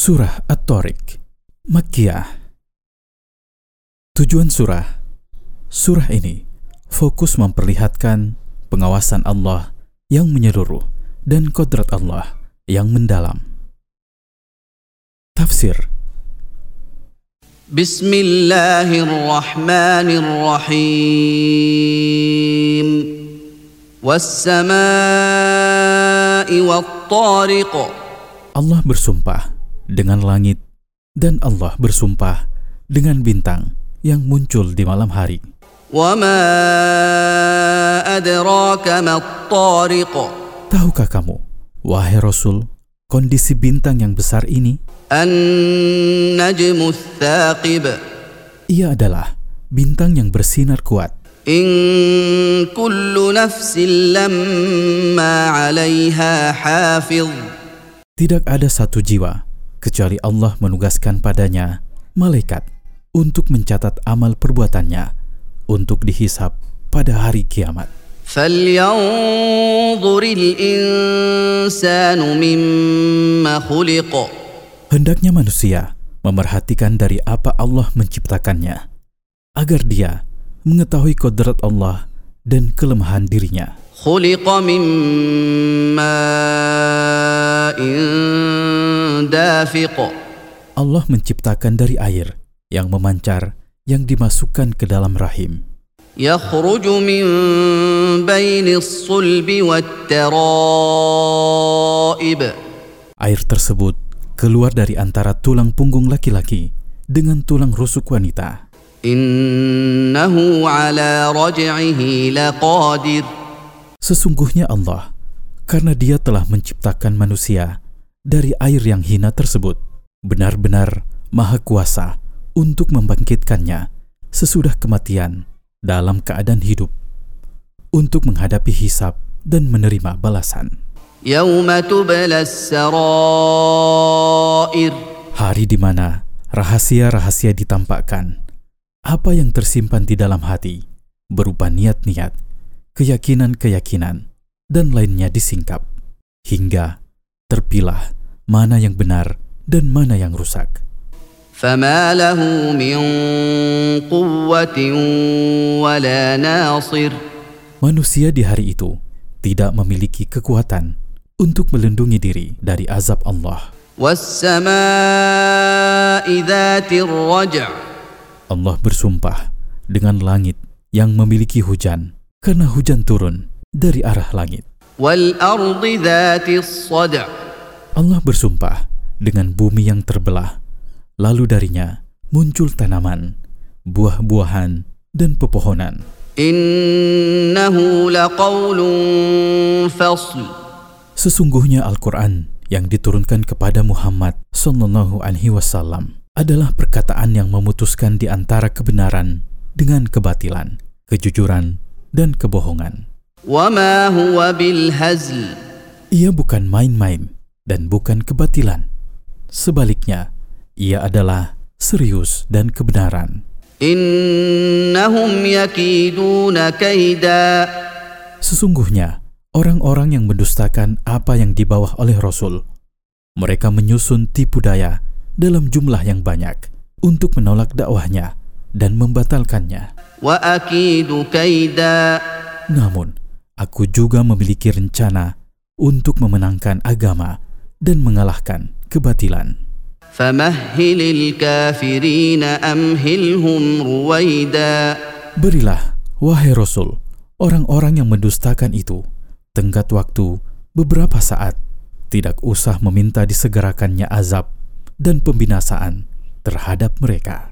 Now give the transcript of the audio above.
Surah At-Tariq Makkiyah Tujuan surah. Surah ini fokus memperlihatkan pengawasan Allah yang menyeluruh dan kodrat Allah yang mendalam. Tafsir. Bismillahirrahmanirrahim. Wassama'i wattariq. Allah bersumpah dengan langit dan Allah bersumpah dengan bintang yang muncul di malam hari. وما أدراك ما الطارق Tahukah kamu, wahai Rasul, kondisi bintang yang besar ini? النجم الثاقب Ia adalah bintang yang bersinar kuat. إن كل نفس لما عليها حافظ Tidak ada satu jiwa kecuali Allah menugaskan padanya malaikat untuk mencatat amal perbuatannya untuk dihisap pada hari kiamat. فلينظر الإنسان مما خلق Hendaknya manusia memerhatikan dari apa Allah menciptakannya, agar dia mengetahui kodrat Allah dan kelemahan dirinya. خلق من ماء دافق Allah menciptakan dari air yang memancar yang dimasukkan ke dalam rahim. يخرج من بين الصلب والترائب Air tersebut keluar dari antara tulang punggung laki-laki dengan tulang rusuk wanita. إنه على رجعه لقادر Sesungguhnya Allah, karena Dia telah menciptakan manusia dari air yang hina tersebut benar-benar maha kuasa untuk membangkitkannya sesudah kematian dalam keadaan hidup untuk menghadapi hisap dan menerima balasan. Hari di mana rahasia-rahasia ditampakkan, apa yang tersimpan di dalam hati berupa niat-niat, keyakinan-keyakinan, dan lainnya disingkap hingga terpilah mana yang benar dan mana yang rusak. فما له من قوة ولا ناصر Manusia di hari itu tidak memiliki kekuatan untuk melindungi diri dari azab Allah. والسماء ذات الرجع Allah bersumpah dengan langit yang memiliki hujan, karena hujan turun dari arah langit. Allah bersumpah dengan bumi yang terbelah, lalu darinya muncul tanaman, buah-buahan, dan pepohonan. Sesungguhnya Al-Quran yang diturunkan kepada Muhammad Sallallahu Alaihi Wasallam adalah perkataan yang memutuskan di antara kebenaran dengan kebatilan, kejujuran, dan kebohongan. Ia bukan main-main dan bukan kebatilan. Sebaliknya, ia adalah serius dan kebenaran. Innahum yakiduna kaida. Sesungguhnya, orang-orang yang mendustakan apa yang dibawa oleh Rasul, mereka menyusun tipu daya dalam jumlah yang banyak untuk menolak dakwahnya dan membatalkannya. Wa akidu kaida. Namun, aku juga memiliki rencana untuk memenangkan agama dan mengalahkan kebatilan. Berilah, wahai Rasul, orang-orang yang mendustakan itu, tenggat waktu beberapa saat, tidak usah meminta disegerakannya azab dan pembinasaan terhadap mereka.